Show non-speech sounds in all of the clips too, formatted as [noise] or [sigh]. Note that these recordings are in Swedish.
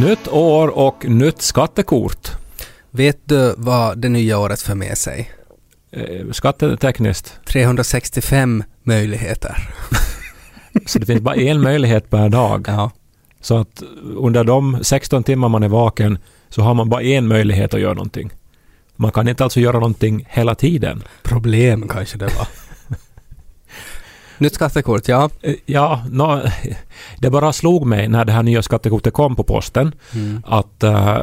Nytt år och nytt skattekort. Vet du vad det nya året för med sig? Eh, Skattetekniskt. 365 möjligheter. [laughs] Så det finns bara en möjlighet per dag. Ja. Så att under de 16 timmar man är vaken så har man bara en möjlighet att göra någonting. Man kan inte alltså göra någonting hela tiden. Problem kanske det var. Nytt skattekort, ja. Eh, Ja, nå, det bara slog mig när det här nya skattekortet kom på posten Mm. att eh,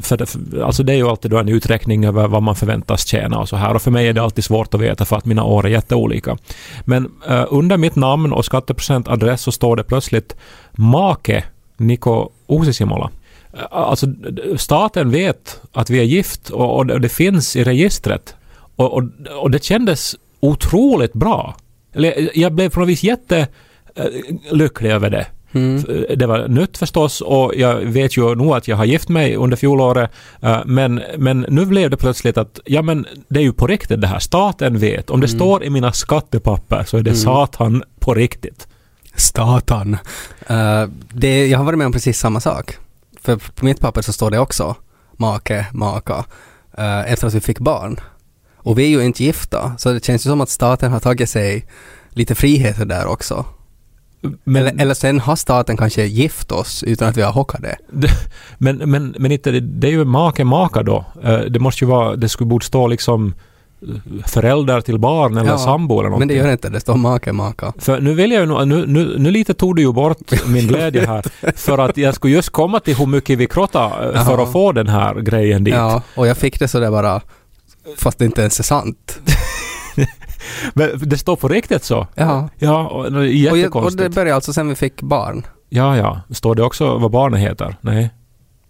för alltså det är ju alltid då en uträkning över vad man förväntas tjäna och så här och för mig är det alltid svårt att veta för att mina år är jätteolika. Men eh, under mitt namn och skatteprocentadress så står det plötsligt Make Niko Uusisimola. Alltså staten vet att vi är gift och, och det det finns i registret och, och, och det kändes otroligt bra. Eller jag blev på något vis jättelycklig över det. Mm. Det var nytt förstås och jag vet ju nog att jag har gift mig under fjolåret. eh, Men, men nu blev det plötsligt att ja men det är ju på riktigt det här. Staten vet. Om det står i mina skattepapper så är det satan på riktigt. Statan. Eh, det, jag har varit med om precis samma sak. För på mitt papper så står det också make, maka. eh, efter att vi fick barn. Och vi är ju inte gifta, så det känns ju som att staten har tagit sig lite friheter där också. Men, Eller, eller sen har staten kanske gift oss utan att vi har hockat det. men, men, men inte, det- är ju make, maka då. Eh, Det måste ju vara, det skulle borde stå liksom eh, föräldrar till barn eller Ja, sambo eller någonting. Men det gör det inte, det står make, maka. För nu vill jag ju nu, nu, nu lite tog du ju bort [laughs] min glädje här. För att jag skulle just komma till hur mycket vi krottade eh, för att få den här grejen dit. Ja, och jag fick det sådär bara, fast det inte ens är sant. [laughs] Men det står på riktigt så? Ja. Ja, och det är Och, jag, och jättekonstigt. det började alltså sen vi fick barn. Ja, ja. Står det också vad barnet heter? Nej.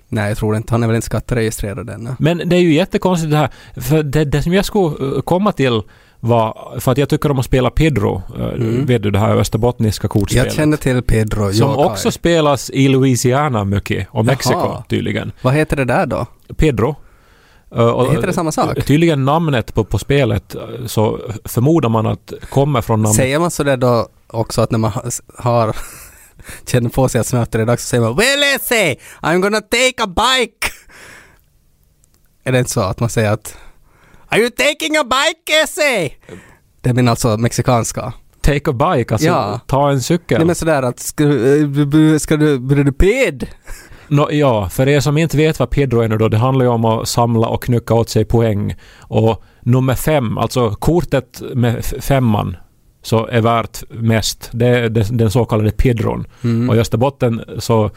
Nej, jag tror inte. Han är väl inte skatteregistrerad ännu. Men det är ju jättekonstigt det här. För det, det som jag skulle eh, komma till var, för att jag tycker om att spela Pedro. eh, Mm. Vet du det här österbottniska kortspelet? Jag känner till Pedro som också spelas i Louisiana mycket och Mexiko Jaha. tydligen. Vad heter det där då? Pedro. Eh, och- Heter det samma sak? Tydligen namnet på, på spelet eh, så förmodar man att kommer från namnet. Säger man sådär då också att när man ha- har [laughs] känner på sig att snart är det dags så säger man Well Essie, I'm gonna take a bike! Är det inte så att man säger att Are you taking a bike Essie? Det är min alltså mexikanska. Take a bike, alltså Ja. ta en cykel. Nej men sådär att ska du, eh, ska du, blir du ped? Nå, ja, för er som inte vet vad Pedro är nu då, det handlar ju om att samla och knycka åt sig poäng. Och nummer fem, alltså kortet med femman, så är värt mest. Det är den, så kallade Pedron. Mm. Och i Österbotten så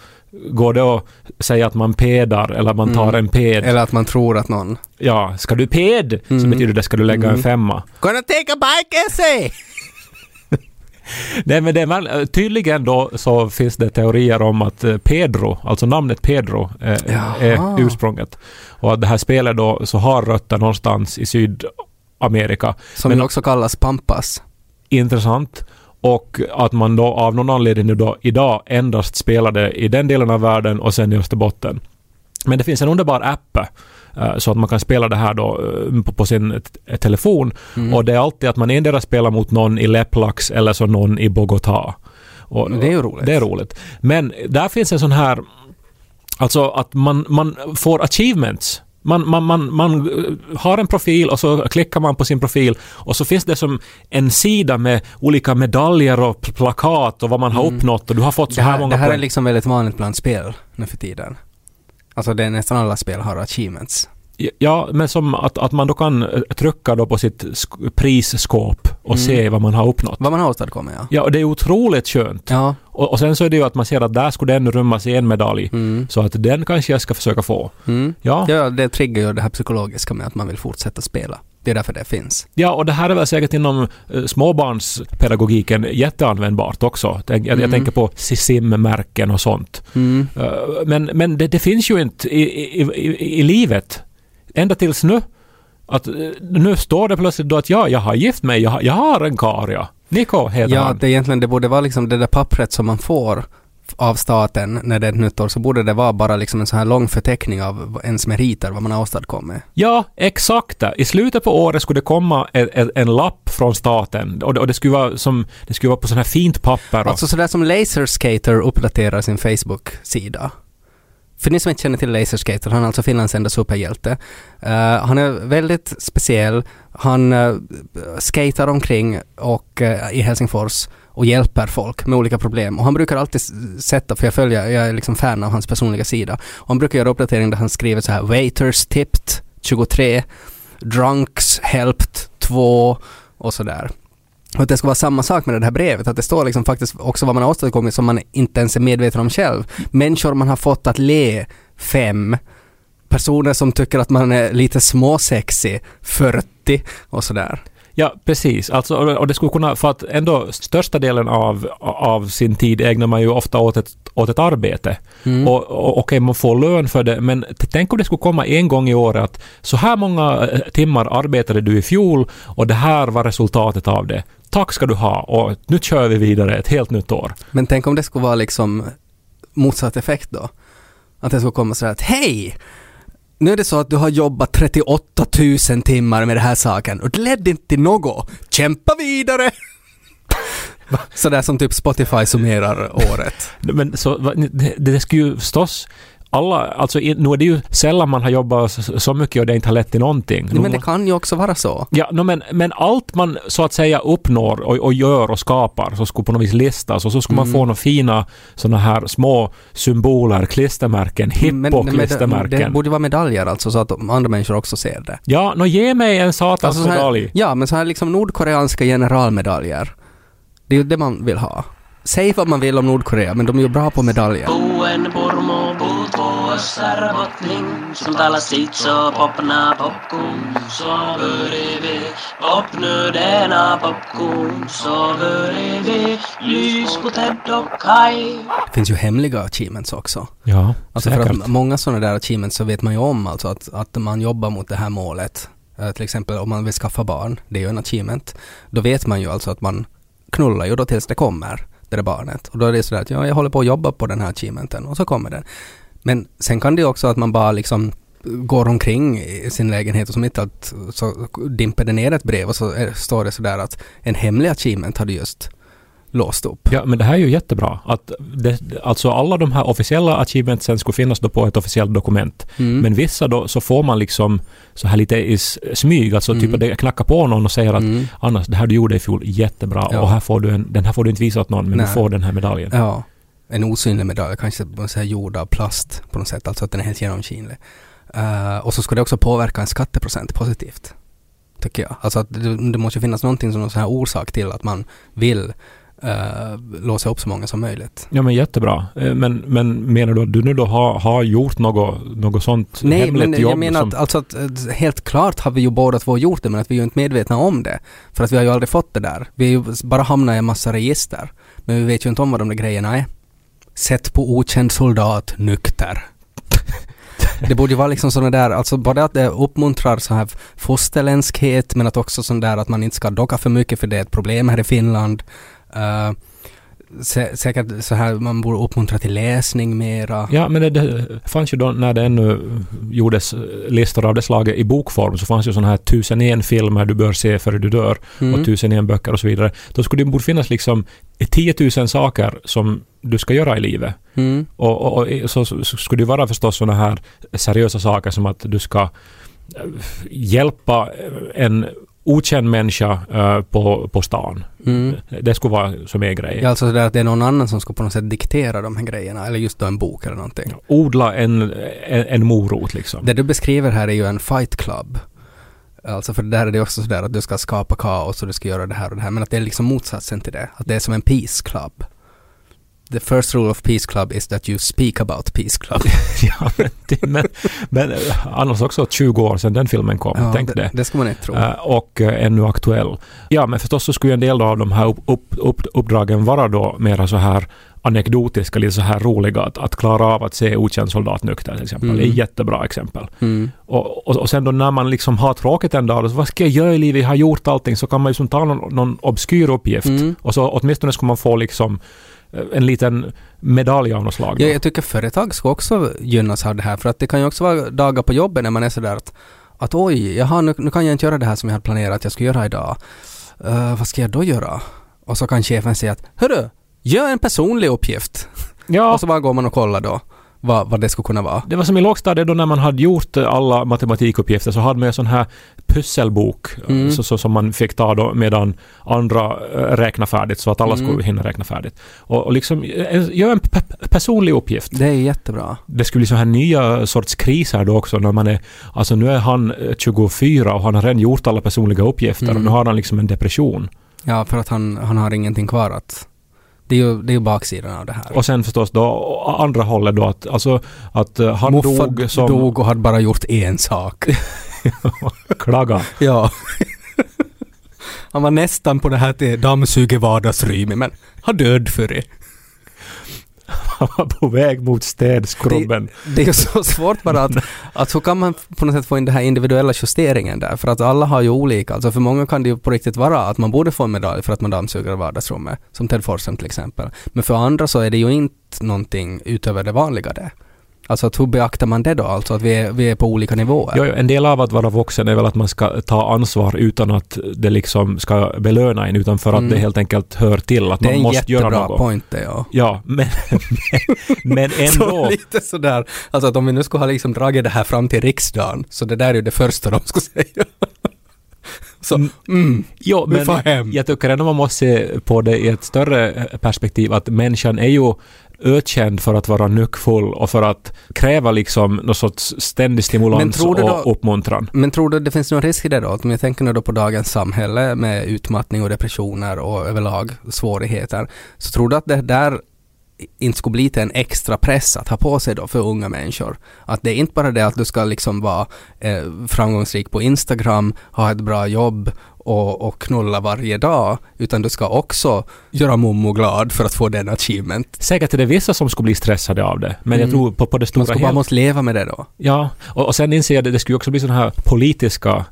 går det att säga att man pedar eller man tar Mm. en ped. Eller att man tror att någon Ja, ska du ped så Mm. betyder det ska du lägga en Mm. femma. Gonna take a bike Essie! Nej men det är, väl- tydligen då så finns det teorier om att eh, Pedro, alltså namnet Pedro, eh, är ursprunget. Och att det här spelet då så har rötter någonstans i Sydamerika. Som Men- också kallas Pampas. Intressant. Och att man då av någon anledning nu då idag endast spelade i den delen av världen och sen i Österbotten. Men det finns en underbar app eh, så att man kan spela det här då eh, på, sin t- telefon. Mm. Och det är alltid att man endera spelar mot någon i Leplax eller så någon i Bogotá. Och, det är ju roligt. Det är roligt. Men där finns en sån här... Alltså att man, man får achievements. Man, man, man, man eh, har en profil och så klickar man på sin profil och så finns det som en sida med olika medaljer och pl- plakat och vad man har Mm. uppnått och du har fått så här, här, många det här är poäng. liksom väldigt vanligt bland spel nu för tiden. Alltså det är nästan alla spel har achievements. Ja, men som att, att man då kan eh, trycka då på sitt sk- prisskåp och Mm. se vad man har uppnått. Vad man har åstadkommit ja. Ja, och det är otroligt skönt. Ja. Och, och sen så är det ju att man ser att där skulle den rymmas i en medalj. Mm. Så att den kanske jag ska försöka få. Mm. Ja, Ja, det triggar ju det här psykologiska med att man vill fortsätta spela. Det är därför det finns. Ja, och det här är väl säkert inom eh, småbarnspedagogiken jätteanvändbart också. Jag, jag Mm. tänker på SISIM-märken och sånt. Mm. Eh, Men, men det, det finns ju inte i, i, i, i livet, ända tills nu, att eh, nu står det plötsligt då att ja, jag har gift mig, jag, har- jag har en karl, ja. Niko heter Ja, han. det egentligen det borde vara liksom det där pappret som man får av staten när det är ett nytt år så borde det vara bara liksom en sån här lång förteckning av ens meriter, vad man har åstadkommit. Ja, exakt. I slutet på året skulle det komma en, en, en lapp från staten och det, och det skulle vara som, det skulle vara på sån här fint papper. Och, Alltså sådär som Laserskater uppdaterar sin Facebook-sida. För ni som inte känner till Laserskater, han är alltså Finlands enda superhjälte. Eh, han är väldigt speciell. Han uh, skater omkring och, eh, i Helsingfors och hjälper folk med olika problem. Och han brukar alltid sätta, för jag följer, jag är liksom fan av hans personliga sida. Och han brukar göra uppdateringar där han skriver så här Waiters tipped 23, Drunks helped 2 och sådär. Och att det ska vara samma sak med det här brevet, att det står liksom faktiskt också vad man har åstadkommit som man inte ens är medveten om själv. Människor man har fått att le, fem. Personer som tycker att man är lite småsexig, 40 och sådär. Ja, precis. Alltså, och det skulle kunna, för att ändå största delen av, av sin tid ägnar man ju ofta åt ett, åt ett arbete. Mm. Och, och okej, man får lön för det, men tänk om det skulle komma en gång i året att så här många eh, timmar arbetade du i fjol och det här var resultatet av det. Tack ska du ha och nu kör vi vidare ett helt nytt år. Men tänk om det skulle vara liksom motsatt effekt då? Att det skulle komma så här att hej! Nu är det så att du har jobbat 38 000 timmar med den här saken och det ledde inte till något. Kämpa vidare! [laughs] Sådär som typ Spotify summerar året. Men så, det, det skulle ju förstås alla, alltså nu är det ju sällan man har jobbat så, mycket och det inte har lett till någonting. Nej, men det kan ju också vara så. Ja, no, men, men allt man så att säga uppnår och, och gör och skapar så skulle på något vis listas och så skulle man Mm. få några fina sådana här små symboler, klistermärken, Men- men det, hippo-klistermärken. det borde vara medaljer alltså så att andra människor också ser det. Ja, nå ge mig en satans Alltså medalj. ja, men så här liksom nordkoreanska generalmedaljer. Det är ju det man vill ha. Säg vad man vill om Nordkorea, men de är ju bra på medaljer. Puussa robotling, som talar sitt så popna popcorn, så börjar vi popnödena popcorn, så börjar vi lys på Ted och Kai. Det finns ju hemliga achievements också. Ja, Alltså för säkert. att många sådana där achievements så vet man ju om alltså att, att man jobbar mot det här målet. Eh, till exempel om man vill skaffa barn, det är ju en achievement. Då vet man ju alltså att man knullar ju då tills det kommer, det där barnet. Och då är det sådär att ja, jag håller på att jobba på den här achievementen och så kommer den. Men sen kan det ju också att man bara liksom går omkring i sin lägenhet och som inte att så dimper det ner ett brev och så är, står det sådär att en hemlig achievement hade just låst upp. Ja, men det här är ju jättebra. Att det, alltså alla de här officiella achievementsen skulle finnas då på ett officiellt dokument. Mm. Men vissa då så får man liksom så här lite i smyg, alltså typ Mm. att det knackar på någon och säger att Mm. Annars, det här du gjorde i fjol, jättebra. Ja. Och här får du en, den här får du inte visa åt någon, men Nej. du får den här medaljen. Ja. En osynlig medalj, kanske så här gjord av plast på något sätt, alltså att den är helt genomskinlig. Eh, och så ska det också påverka en skatteprocent positivt. Tycker jag. Alltså att det, det måste finnas någonting som någon sån här orsak till att man vill uh, låsa upp så många som möjligt. Ja, men jättebra. Eh, Men, men menar du att du nu då har, har gjort något, något sånt Nej, hemligt men jobb? jag menar som, att, alltså att helt klart har vi ju båda två gjort det, men att vi är ju inte medvetna om det. För att vi har ju aldrig fått det där. Vi har ju bara hamnat i en massa register. Men vi vet ju inte om vad de där grejerna är. Sätt på okänd soldat, nykter. Det borde ju vara liksom sådana där, alltså både att det uppmuntrar så här fosterländskhet men att också sån där att man inte ska docka för mycket för det är ett problem här i Finland. Uh, sä säkert så här, man borde uppmuntra till läsning mera. Ja, men det, det fanns ju då när det ännu gjordes listor av det slaget i bokform så fanns ju sådana här tusen en filmer du bör se före du dör Mm. och tusen en böcker och så vidare. Då skulle det borde finnas liksom 10 000 saker som du ska göra i livet. Mm. Och, och, och så, så, så skulle det vara förstås sådana här seriösa saker som att du ska eh, hjälpa en okänd människa eh, på, på stan. Mm. Det skulle vara som är grej. Ja, alltså sådär att det är någon annan som ska på något sätt diktera de här grejerna, eller just då en bok eller någonting. Odla en, en, en morot liksom. Det du beskriver här är ju en fight club. Alltså för där är det också sådär att du ska skapa kaos och du ska göra det här och det här, men att det är liksom motsatsen till det. Att det är som en peace club. The first rule of Peace Club is that you speak about Peace Club. [laughs] ja, men, men, men eh, annars också 20 år sedan den filmen kom. Ja, Tänk det. det ska man inte tro. Eh, och eh, ännu aktuell. Ja, men förstås så skulle en del av de här upp, upp, upp, uppdragen vara då mera så här anekdotiska, lite så här roliga. Att, att klara av att se Okänd soldat nykter till exempel. Mm. Det är ett jättebra exempel. Mm. Och, och, och sen då när man liksom har tråkigt en dag, då, så vad ska jag göra i livet? Jag har gjort allting. Så kan man ju som ta någon, någon obskyr uppgift. Mm. Och så åtminstone ska man få liksom en liten medalj av något slag. Ja, jag tycker företag ska också gynnas av det här för att det kan ju också vara dagar på jobbet när man är sådär att, att oj, jaha, nu, nu kan jag inte göra det här som jag hade planerat att jag skulle göra idag. Eh, vad ska jag då göra? Och så kan chefen säga att hörru, gör en personlig uppgift. ja. Och så bara går man och kollar då vad, vad det skulle kunna vara. Det var som i lågstadiet då när man hade gjort eh, alla matematikuppgifter så hade man en sån här pusselbok eh, Mm. så, så, som man fick ta då medan andra eh, räknade färdigt så att alla Mm. skulle hinna räkna färdigt. Och, och liksom eh, gör en pe- personlig uppgift. Det är jättebra. Det skulle bli så här nya sorts kriser då också när man är, alltså nu är han eh, 24 och han har redan gjort alla personliga uppgifter Mm. och nu har han liksom en depression. Ja, för att han, han har ingenting kvar att... Det är ju, det är ju baksidan av det här. Och sen förstås då andra hållet då att, alltså att eh, han Muffa dog som dog och hade bara gjort en sak. [laughs] klaga. Ja. Han var nästan på det här till dammsuger vardagsrymmet men han död för det. Han var på väg mot städskrubben. Det är ju så svårt bara att, att hur kan man på något sätt få in den här individuella justeringen där? För att alla har ju olika. Alltså för många kan det ju på riktigt vara att man borde få en medalj för att man dammsuger vardagsrummet. Som Ted Forsen till exempel. Men för andra så är det ju inte någonting utöver det vanliga det. Alltså att hur beaktar man det då? Alltså att vi är, vi är på olika nivåer. Jo, jo, en del av att vara vuxen är väl att man ska ta ansvar utan att det liksom ska belöna en, utan för att Mm. det helt enkelt hör till att det är man en måste göra jättebra något. point det ja. Ja, men, [laughs] men, men [laughs] Så ändå. lite sådär, alltså att om vi nu skulle ha liksom dragit det här fram till riksdagen, så det där är ju det första de skulle säga. [laughs] Så, mm, Jo, vi men jag tycker ändå man måste se på det i ett större perspektiv att människan är ju ökänd för att vara nyckfull och för att kräva liksom någon sorts ständig stimulans du då- och uppmuntran. Men tror du det finns någon risk i det då? Om jag tänker nu då på dagens samhälle med utmattning och depressioner och överlag svårigheter. Så tror du att det där inte skulle bli till en extra press att ha på sig då för unga människor? Att det är inte bara det att du ska liksom vara eh, framgångsrik på Instagram, ha ett bra jobb och, och knulla varje dag, utan du ska också göra mommo glad för att få den achievement. Säkert är det vissa som skulle bli stressade av det, men jag Mm. tror på, på det Man stora ska bara måste leva med det då. Ja, och, och sen inser jag att det skulle ju också bli sådana här politiska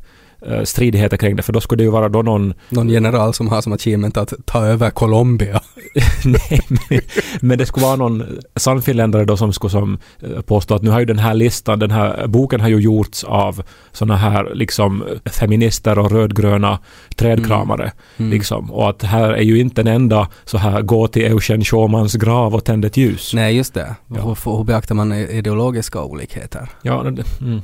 stridigheter kring det, för då skulle det ju vara då någon... Någon general som har som achievement att ta över Colombia. [laughs] nej, men, men det skulle vara någon sannfinländare då som skulle som eh, påstå att nu har ju den här listan, den här boken har ju gjorts av sådana här liksom feminister och rödgröna trädkramare. Mm. Liksom. Och att här är ju inte en enda så här gå till Eugen Schumans grav och tänd ett ljus. Nej, just det. Ja. Hur, hur beaktar man ideologiska olikheter? Ja, mm.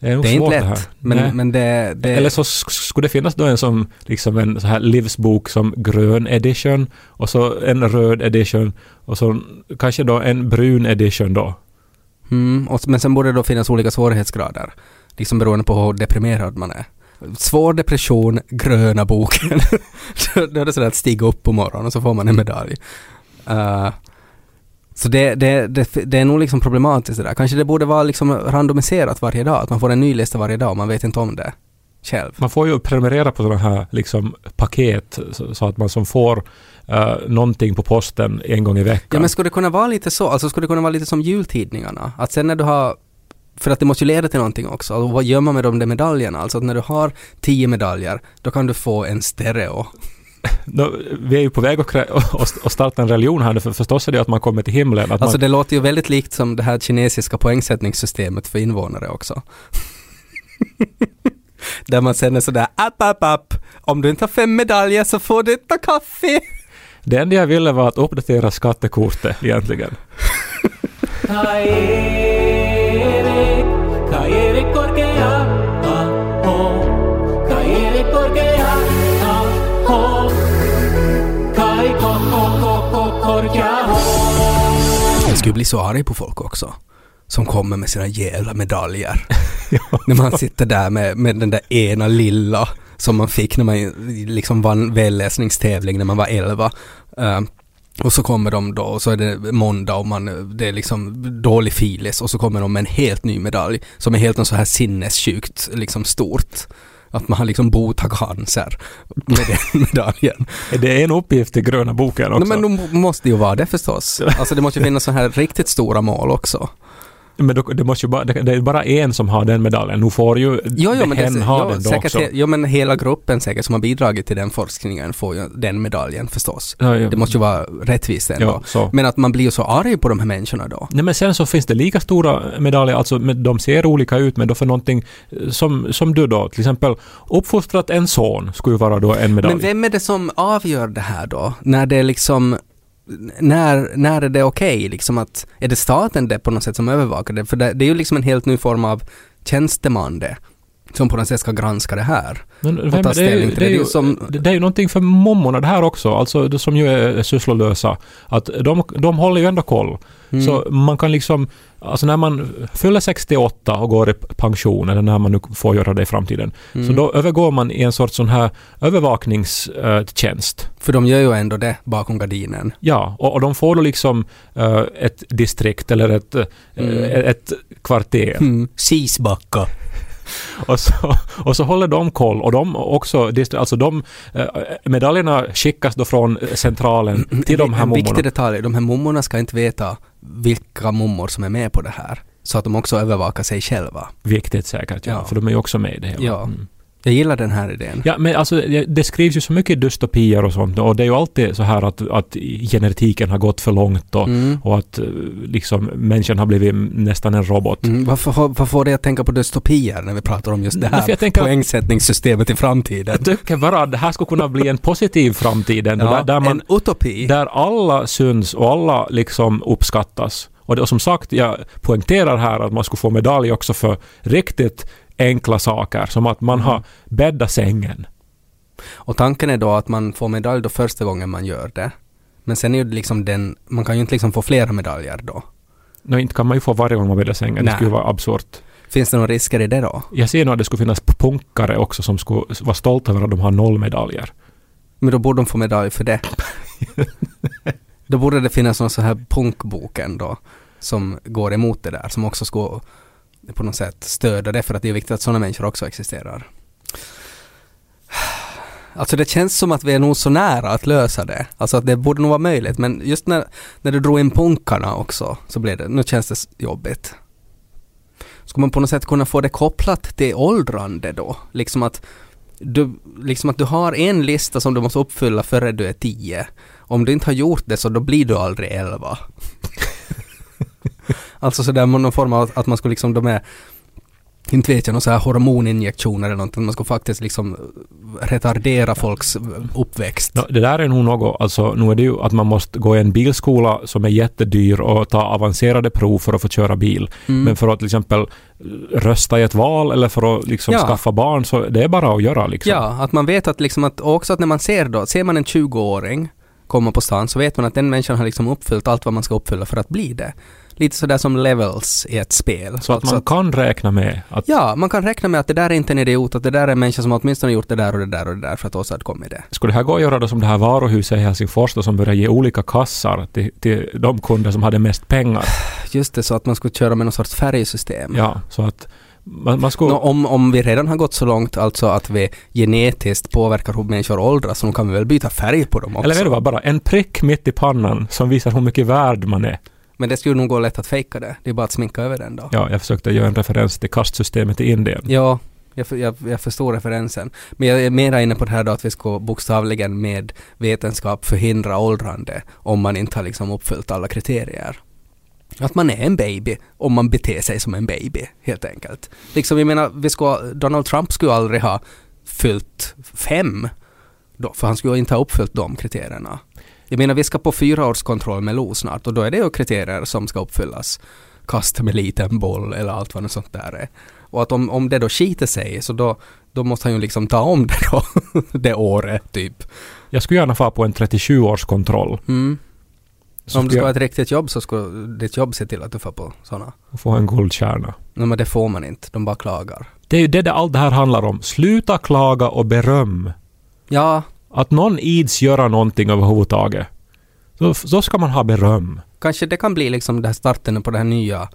Det är nog Det är svårt inte det här. lätt, men, men det, det... Eller så sk- skulle det finnas då en som liksom en så här livsbok som grön edition och så en röd edition och så kanske då en brun edition då. Mm, och, men sen borde det då finnas olika svårighetsgrader. Liksom beroende på hur deprimerad man är. Svår depression, gröna boken. [laughs] då är det sådär att stiga upp på morgonen och så får man en medalj. Eh, så det, det, det, det är nog liksom problematiskt det där. Kanske det borde vara liksom randomiserat varje dag. Att man får en ny lista varje dag och man vet inte om det själv. Man får ju prenumerera på sådana här liksom paket så, så att man som får uh, någonting på posten en gång i veckan. Ja men skulle det kunna vara lite så, alltså skulle det kunna vara lite som jultidningarna? Att sen när du har, för att det måste ju leda till någonting också, och vad gör man med de där medaljerna? Alltså att när du har tio medaljer, då kan du få en stereo. Vi är ju på väg att, krä- att att starta en religion här nu, för förstås är det att man kommer till himlen. Att Alltså man, det låter ju väldigt likt som det här kinesiska poängsättningssystemet för invånare också. [laughs] Där man sen är sådär app, app, app. Om du inte har fem medaljer så får du inte kaffe. det enda jag ville var att uppdatera skattekortet egentligen. Skulle bli så arg på folk också. Som kommer med sina jävla medaljer. [laughs] när man sitter där med, med den där ena lilla som man fick när man liksom vann välläsningstävling när man var 11. Uh, Och så kommer de då och så är det måndag och man, det är liksom dålig filis och så kommer de med en helt ny medalj som är helt en så här sinnessjukt liksom stort. Att man har liksom botat cancer med den medaljen. Det [laughs] är en uppgift i gröna boken också. Nej, men de måste ju vara det förstås. [laughs] Alltså det måste ju finnas så här riktigt stora mål också. Men då, det, måste ju bara, det, det är bara en som har den medaljen. Nu får ju Jo, jo, men, hen det, ha jo, den då säkert, också. jo, men hela gruppen säkert som har bidragit till den forskningen får ju den medaljen förstås. Ja, ja. Det måste ju vara rättvist ändå. Ja. Men att man blir ju så arg på de här människorna då. Nej, men sen så finns det lika stora medaljer, alltså de ser olika ut, men då för någonting eh, som, som du då, till exempel uppfostrat en son skulle ju vara då en medalj. Men vem är det som avgör det här då? När det liksom när, när är det okej? Liksom att, är det staten det på något sätt som övervakar det? För det, det är ju liksom en helt ny form av tjänsteman det. Som på något sätt ska granska det här. Men och vem- ta det, är ställning ju, till det, är det. Det är ju, som- det, är ju någonting för mommorna det här också, alltså det som ju är sysslolösa. Att de, de håller ju ändå koll. Mm. Så man kan liksom, alltså när man fyller 68 och går i pension, eller när man nu får göra det i framtiden, Mm. så då övergår man i en sorts sån här övervakningstjänst. För de gör ju ändå det bakom gardinen. Ja, och, och de får då liksom eh, ett distrikt eller ett, eh, Mm. ett kvarter. Mm. Sisbacka. [laughs] Och så, och så håller de koll och de också, alltså de eh, medaljerna skickas då från centralen till de här en viktig mommorna. detalj, de här mummorna ska inte veta vilka mummor som är med på det här. Så att de också övervakar sig själva. Viktigt säkert, ja, Ja. för de är ju också med i det hela. Ja. Mm. Jag gillar den här idén. Ja, men alltså det skrivs ju så mycket dystopier och sånt och det är ju alltid så här att, att genetiken har gått för långt och, Mm. och att eh, liksom människan har blivit nästan en robot. Mm, varför, vad får det att tänka på dystopier när vi pratar om just det här jag tänker- poängsättningssystemet i framtiden? Jag tycker bara att det här skulle kunna bli en positiv framtid ändå, där, där man en utopi. Där alla syns och alla liksom uppskattas. Och, det, och som sagt, jag poängterar här att man skulle få medalj också för riktigt enkla saker, som att man har bäddat sängen. Och tanken är då att man får medalj då första gången man gör det. Men sen är ju liksom den, man kan ju inte liksom få flera medaljer då. Nå, inte kan man ju få varje gång man bäddar sängen, det Nej. skulle vara absurt. Finns det några risker i det då? Jag ser nog att det skulle finnas punkare också som skulle vara stolta över att de har noll medaljer. Men då borde de få medalj för det. [laughs] då borde det finnas någon så här punkboken då som går emot det där, som också ska på något sätt stödja det för att det är viktigt att sådana människor också existerar. Alltså det känns som att vi är nog så nära att lösa det. Alltså att det borde nog vara möjligt men just när, när du drog in punkarna också så blev det, nu känns det jobbigt. Ska man på något sätt kunna få det kopplat till åldrande då? Liksom att du, liksom att du har en lista som du måste uppfylla före du är tio. Om du inte har gjort det så då blir du aldrig elva alltså sådär någon form av att man skulle liksom, de är inte vet jag, någon så här hormoninjektioner eller någonting. Man ska faktiskt liksom retardera folks uppväxt. Nå, det där är nog något, alltså nu är det ju att man måste gå i en bilskola som är jättedyr och ta avancerade prov för att få köra bil. Mm. Men för att till exempel rösta i ett val eller för att liksom Ja. skaffa barn så det är bara att göra liksom. Ja, att man vet att liksom att också att när man ser då, ser man en 20-åring komma på stan så vet man att den människan har liksom uppfyllt allt vad man ska uppfylla för att bli det. Lite sådär som levels i ett spel. Så att Alltså man kan räkna med att Ja, man kan räkna med att det där är inte en idiot, att det där är en människa som åtminstone gjort det där och det där och det där för att åstadkomma det. skulle det här gå att göra då som det här varuhuset i Helsingfors då, som börjar ge olika kassar till, till de kunder som hade mest pengar. Just det, så att man skulle köra med någon sorts färgsystem. Ja, så att man, man skulle... Nå, om, om vi redan har gått så långt alltså att vi genetiskt påverkar hur människor åldras så kan vi väl byta färg på dem också. eller vet du vad, bara en prick mitt i pannan som visar hur mycket värd man är. Men det skulle nog gå lätt att fejka det. Det är bara att sminka över den då. Ja, jag försökte göra en referens till kastsystemet i Indien. Ja, jag, jag, jag förstår referensen. Men jag är mera inne på det här då att vi ska bokstavligen med vetenskap förhindra åldrande om man inte har liksom uppfyllt alla kriterier. Att man är en baby om man beter sig som en baby, helt enkelt. Liksom, jag menar, vi ska, Donald Trump skulle aldrig ha fyllt fem, då, för han skulle inte ha uppfyllt de kriterierna. Jag menar, vi ska på fyraårskontroll med LO snart och då är det ju kriterier som ska uppfyllas. Kasta med liten boll eller allt vad det sånt där är. Och att om, om det då skiter sig så då, då måste han ju liksom ta om det då, [laughs] det året typ. Jag skulle gärna få på en 37-årskontroll. Mm. Så om du skulle ska ha ett riktigt jobb så ska ditt jobb se till att du får på sådana. få en guldstjärna. Nej men det får man inte, de bara klagar. Det är ju det, det allt det här handlar om. Sluta klaga och beröm. Ja, Att någon ids göra någonting överhuvudtaget. Då, då ska man ha beröm. Kanske det kan bli liksom den här starten på den här nya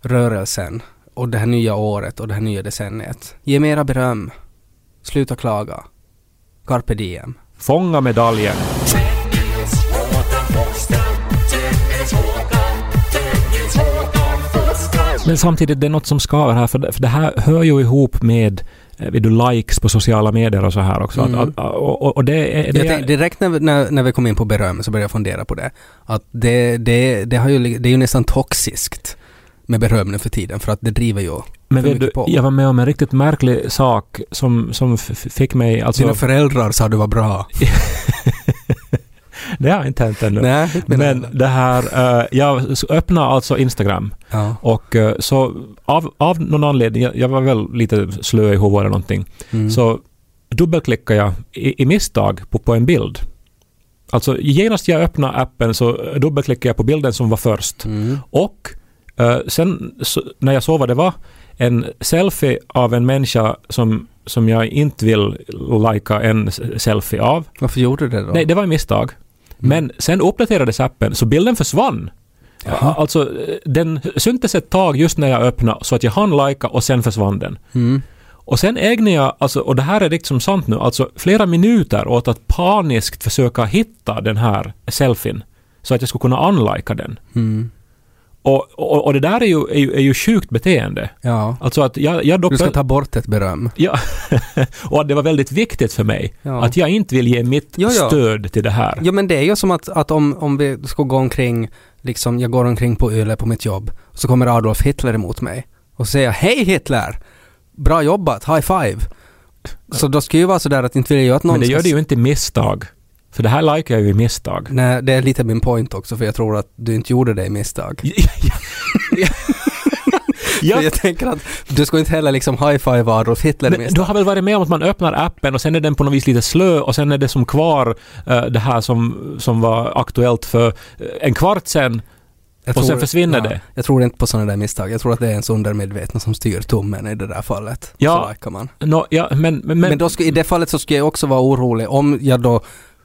rörelsen och det här nya året och det här nya decenniet. Ge mera beröm. Sluta klaga. Carpe diem. Fånga medaljen. Men samtidigt, det är något som skaver här, för det, här hör ju ihop med vet du, likes på sociala medier och så här också. Mm. Att, att, och, och- det. Det tänkte, direkt när, vi- när, när vi kom in på beröm så började jag fundera på det. Att det, det, det, har ju, det är ju nästan toxiskt med beröm nu för tiden för att det driver ju men vet du, på. jag var med om en riktigt märklig sak som, som fick mig... Alltså, Dina föräldrar sa du var bra. [laughs] [laughs] det har inte hänt ännu. Nej, Men det här, eh, jag öppnade alltså Instagram Ja. och eh, så av, av någon anledning, jag, var väl lite slö i huvudet eller någonting, Mm. så dubbelklickade jag i, i misstag på, på en bild. Alltså genast jag öppnade appen så dubbelklickade jag på bilden som var först. Mm. Och eh, sen så, när jag såg vad det var, en selfie av en människa som, som jag inte vill lika en selfie av. Varför gjorde du det då? Nej, det var ett misstag. Men sen uppdaterades appen så bilden försvann. Jaha. Alltså, den syntes ett tag just när jag öppnade så att jag hann lika och sen försvann den. Mm. Och sen ägnade jag, alltså, och det här är riktigt som sant nu, alltså flera minuter åt att paniskt försöka hitta den här selfien. Så att jag skulle kunna unlika den. Mm. Och, och, och det där är ju, är ju, är ju sjukt beteende. Ja. Alltså att jag, jag då... Du ska ta bort ett beröm. Ja, [laughs] och att det var väldigt viktigt för mig. Ja. Att jag inte vill ge mitt Jo, jo. stöd till det här. Ja men det är ju som att, att om, om vi ska gå omkring, liksom jag går omkring på Yle på mitt jobb, så kommer Adolf Hitler emot mig och säger Hej Hitler! Bra jobbat, high five! Så då ska ju vara sådär att inte vill jag att någon Men det gör det ju inte misstag. För det här likar jag ju i misstag. Nej, det är lite min point också för jag tror att du inte gjorde det i misstag. [laughs] Ja, [laughs] jag tänker att du ska inte heller liksom high-five Adolf Hitler men misstag. du har väl varit med om att man öppnar appen och sen är den på något vis lite slö och sen är det som kvar eh, det här som, som var aktuellt för eh, en kvart sen Jag och sen försvinner det. Jag tror inte på sådana där misstag. Jag tror att det är ens undermedvetna som styr tummen i det där fallet. Ja. Så man. Nå, ja, men, men, Men, då skulle, i det fallet så skulle jag också vara orolig om jag då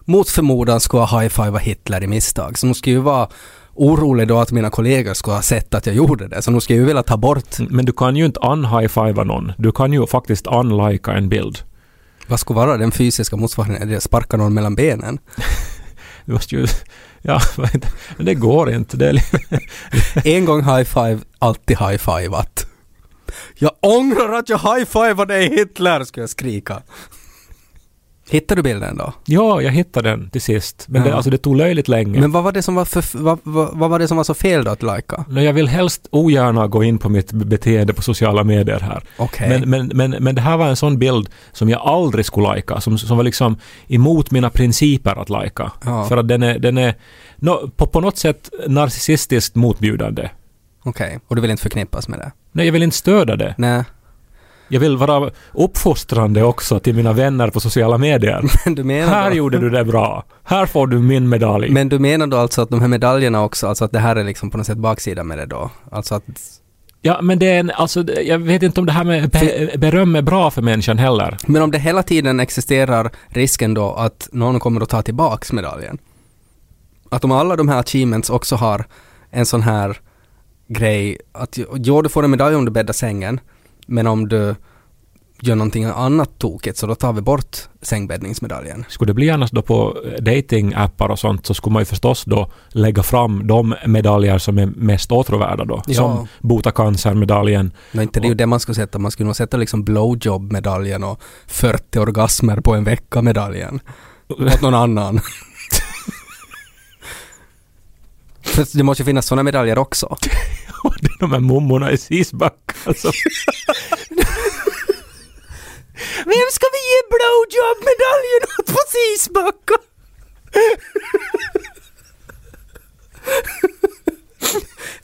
mot förmodan skulle ha high-fiva Hitler i misstag. Så nu skulle jag vara orolig då att mina kollegor skulle ha sett att jag gjorde det. Så nu skulle ju vilja ta bort, men du kan ju inte un-high-fiva någon. Du kan ju faktiskt unlika en bild. vad skulle vara den fysiska motsvarigheten? Är det sparka någon mellan benen? [laughs] Du måste ju... Ja, [laughs] men det går inte. Det är, [laughs] En gång high-five, alltid high-fivat. Jag ångrar att jag high-fivade dig Hitler, skulle jag skrika. Hittar du bilden då? ja, jag hittade den till sist. Men det, Ja. alltså, det tog löjligt länge. Men vad var det som var, för, vad, vad, vad var det som var så fel då att? Nå, Jag vill helst ogärna gå in på mitt beteende på sociala medier här. Okej. Men, men, men, men det här var en sån bild som jag aldrig skulle lika, som, som var liksom emot mina principer att lika. Ja. För att den är, den är nå, på, på något sätt narcissistiskt motbjudande. Okej, och du vill inte förknippas med det? Nej, jag vill inte stödja det. Nej, Jag vill vara uppfostrande också till mina vänner på sociala medier. [laughs] men du menar Här då, gjorde du det bra. Här får du min medalj. Men du menar då alltså att de här medaljerna också, alltså att det här är liksom på något sätt baksidan med det då? Alltså att, Ja, men det är en, alltså, jag vet inte om det här med be, beröm är bra för människan heller. men om det hela tiden existerar risken då att någon kommer att ta tillbaks medaljen? Att om alla de här achievements också har en sån här grej att jo, du får en medalj om du bäddar sängen, men om du gör någonting annat tokigt så då tar vi bort sängbäddningsmedaljen. Skulle det bli annars då på datingappar och sånt så skulle man ju förstås då lägga fram de medaljer som är mest åtråvärda då. Ja. Som bota cancer-medaljen. Men inte det är ju det man skulle sätta, man skulle nog sätta liksom blowjob-medaljen och 40 orgasmer på en vecka-medaljen. Åt någon annan. [laughs] För det måste ju finnas sådana medaljer också. [laughs] Det är de här mummorna i Sisback. Alltså. [laughs] Vem ska vi ge blowjob-medaljen åt på Sisbacka?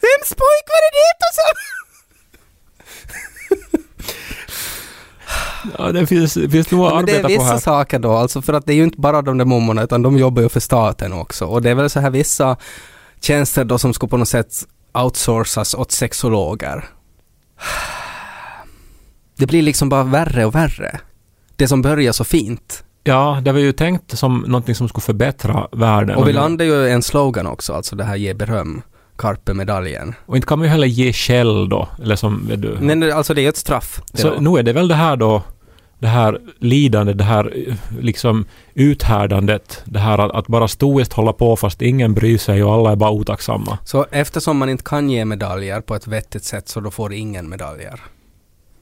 Vems pojk var det det som... Ja, det finns, finns nog att Men det är arbeta på vissa här. saker då, alltså för att det är ju inte bara de där mummorna utan de jobbar ju för staten också. Och det är väl så här vissa tjänster då som ska på något sätt outsourcas åt sexologer. Det blir liksom bara värre och värre. Det som börjar så fint Ja, det var ju tänkt som någonting som skulle förbättra världen. Och vi landade ju en slogan också, alltså det här ge beröm, Carpe-medaljen. och inte kan man ju heller ge skäll då, eller som vet du. Nej, alltså det är ett straff. Så då. nu är det väl det här då, det här lidande, det här liksom uthärdandet, det här att, att bara stoiskt hålla på fast ingen bryr sig och alla är bara otacksamma. Så eftersom man inte kan ge medaljer på ett vettigt sätt så då får ingen medaljer.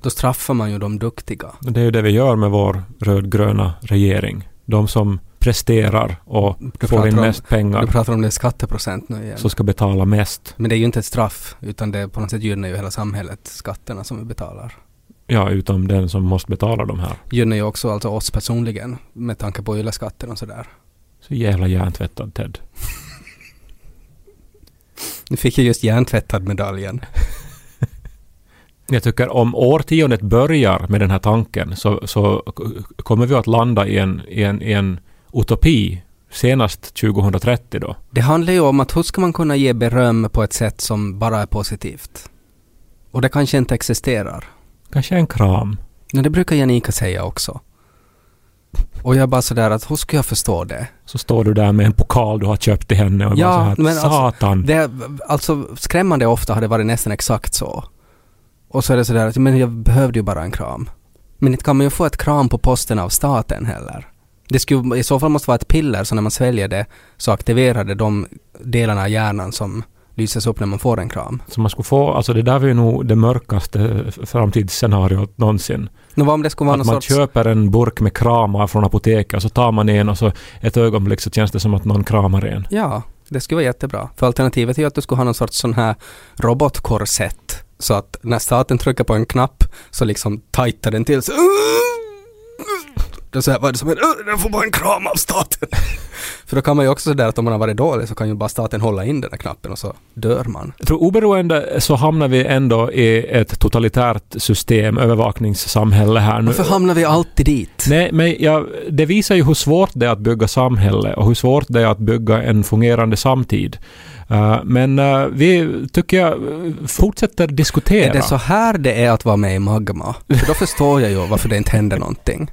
Då straffar man ju de duktiga. Det är ju det vi gör med vår rödgröna regering. De som presterar och Du får in om- mest pengar, Du pratar om det skatteprocent nu igen. så ska betala mest. Men det är ju inte ett straff, utan det på något sätt gynnar ju hela samhället, skatterna som vi betalar. Ja, utom den som måste betala de här. Gynnar ju också alltså oss personligen, med tanke på yleskatten och sådär. Så jävla hjärntvättad Ted. [laughs] Nu fick jag just hjärntvättad medaljen. [laughs] Jag tycker om årtiondet börjar med den här tanken så, så kommer vi att landa i en, i en, i en utopi senast 2030 då. Det handlar ju om att hur ska man kunna ge beröm på ett sätt som bara är positivt? Och det kanske inte existerar. Kanske en kram. Men det brukar Janika säga också. Och jag bara sådär att hur ska jag förstå det? Så står du där med en pokal du har köpt till henne och Ja, bara så här, men alltså, satan. Det, alltså skrämmande ofta har det varit nästan exakt så. Och så är det sådär att men jag behövde ju bara en kram. Men inte kan man ju få ett kram på posten av staten heller. Det skulle i så fall måste vara ett piller så när man sväljer det så aktiverar det de delarna av hjärnan som lyses upp när man får en kram. Så man skulle få, alltså det där var ju nog det mörkaste framtidsscenariot någonsin. Vad om det skulle vara Att man sorts... köper en burk med kramar från apoteket och så tar man en och så ett ögonblick så känns det som att någon kramar en. Ja, det skulle vara jättebra. För alternativet är ju att du skulle ha någon sorts sån här robotkorsett. Så att när staten trycker på en knapp så liksom tajtar den till. Så då så här, vad är det som? "Åh, Den får bara en kram av staten. [laughs] För då kan man ju också sådär att om man har varit dålig så kan ju bara staten hålla in den där knappen och så dör man. Jag tror oberoende så hamnar vi ändå i ett totalitärt system, övervakningssamhälle här nu. Varför hamnar vi alltid dit? Nej, men jag, det visar ju hur svårt det är att bygga samhälle och hur svårt det är att bygga en fungerande samtid. Eh, men eh, vi, tycker jag, fortsätter diskutera. Är det så här det är att vara med i Magma? För då förstår jag ju varför det inte händer någonting.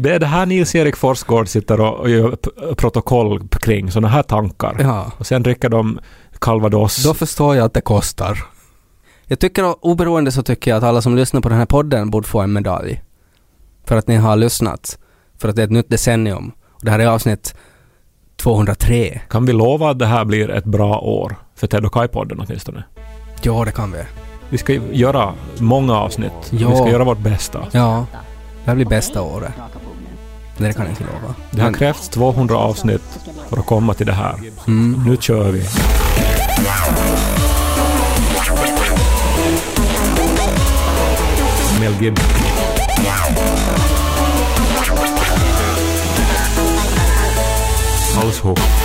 Det är det här Nils-Erik Forsgård sitter och, gör protokoll kring, sådana här tankar. Ja. Och sen dricker de calvados. Då förstår jag att det kostar. Jag tycker, oberoende så tycker jag att alla som lyssnar på den här podden borde få en medalj. För att ni har lyssnat. För att det är ett nytt decennium. Och det här är avsnitt 203. Kan vi lova att det här blir ett bra år? För Ted och Kai-podden åtminstone. Ja, det kan vi. Vi ska göra många avsnitt. Ja. Vi ska göra vårt bästa. Ja, det här blir bästa året. Nej, det kan jag inte lova. Det har Men- krävts 200 avsnitt för att komma till det här. Mm. Nu kör vi. Mel Gibson. Househook.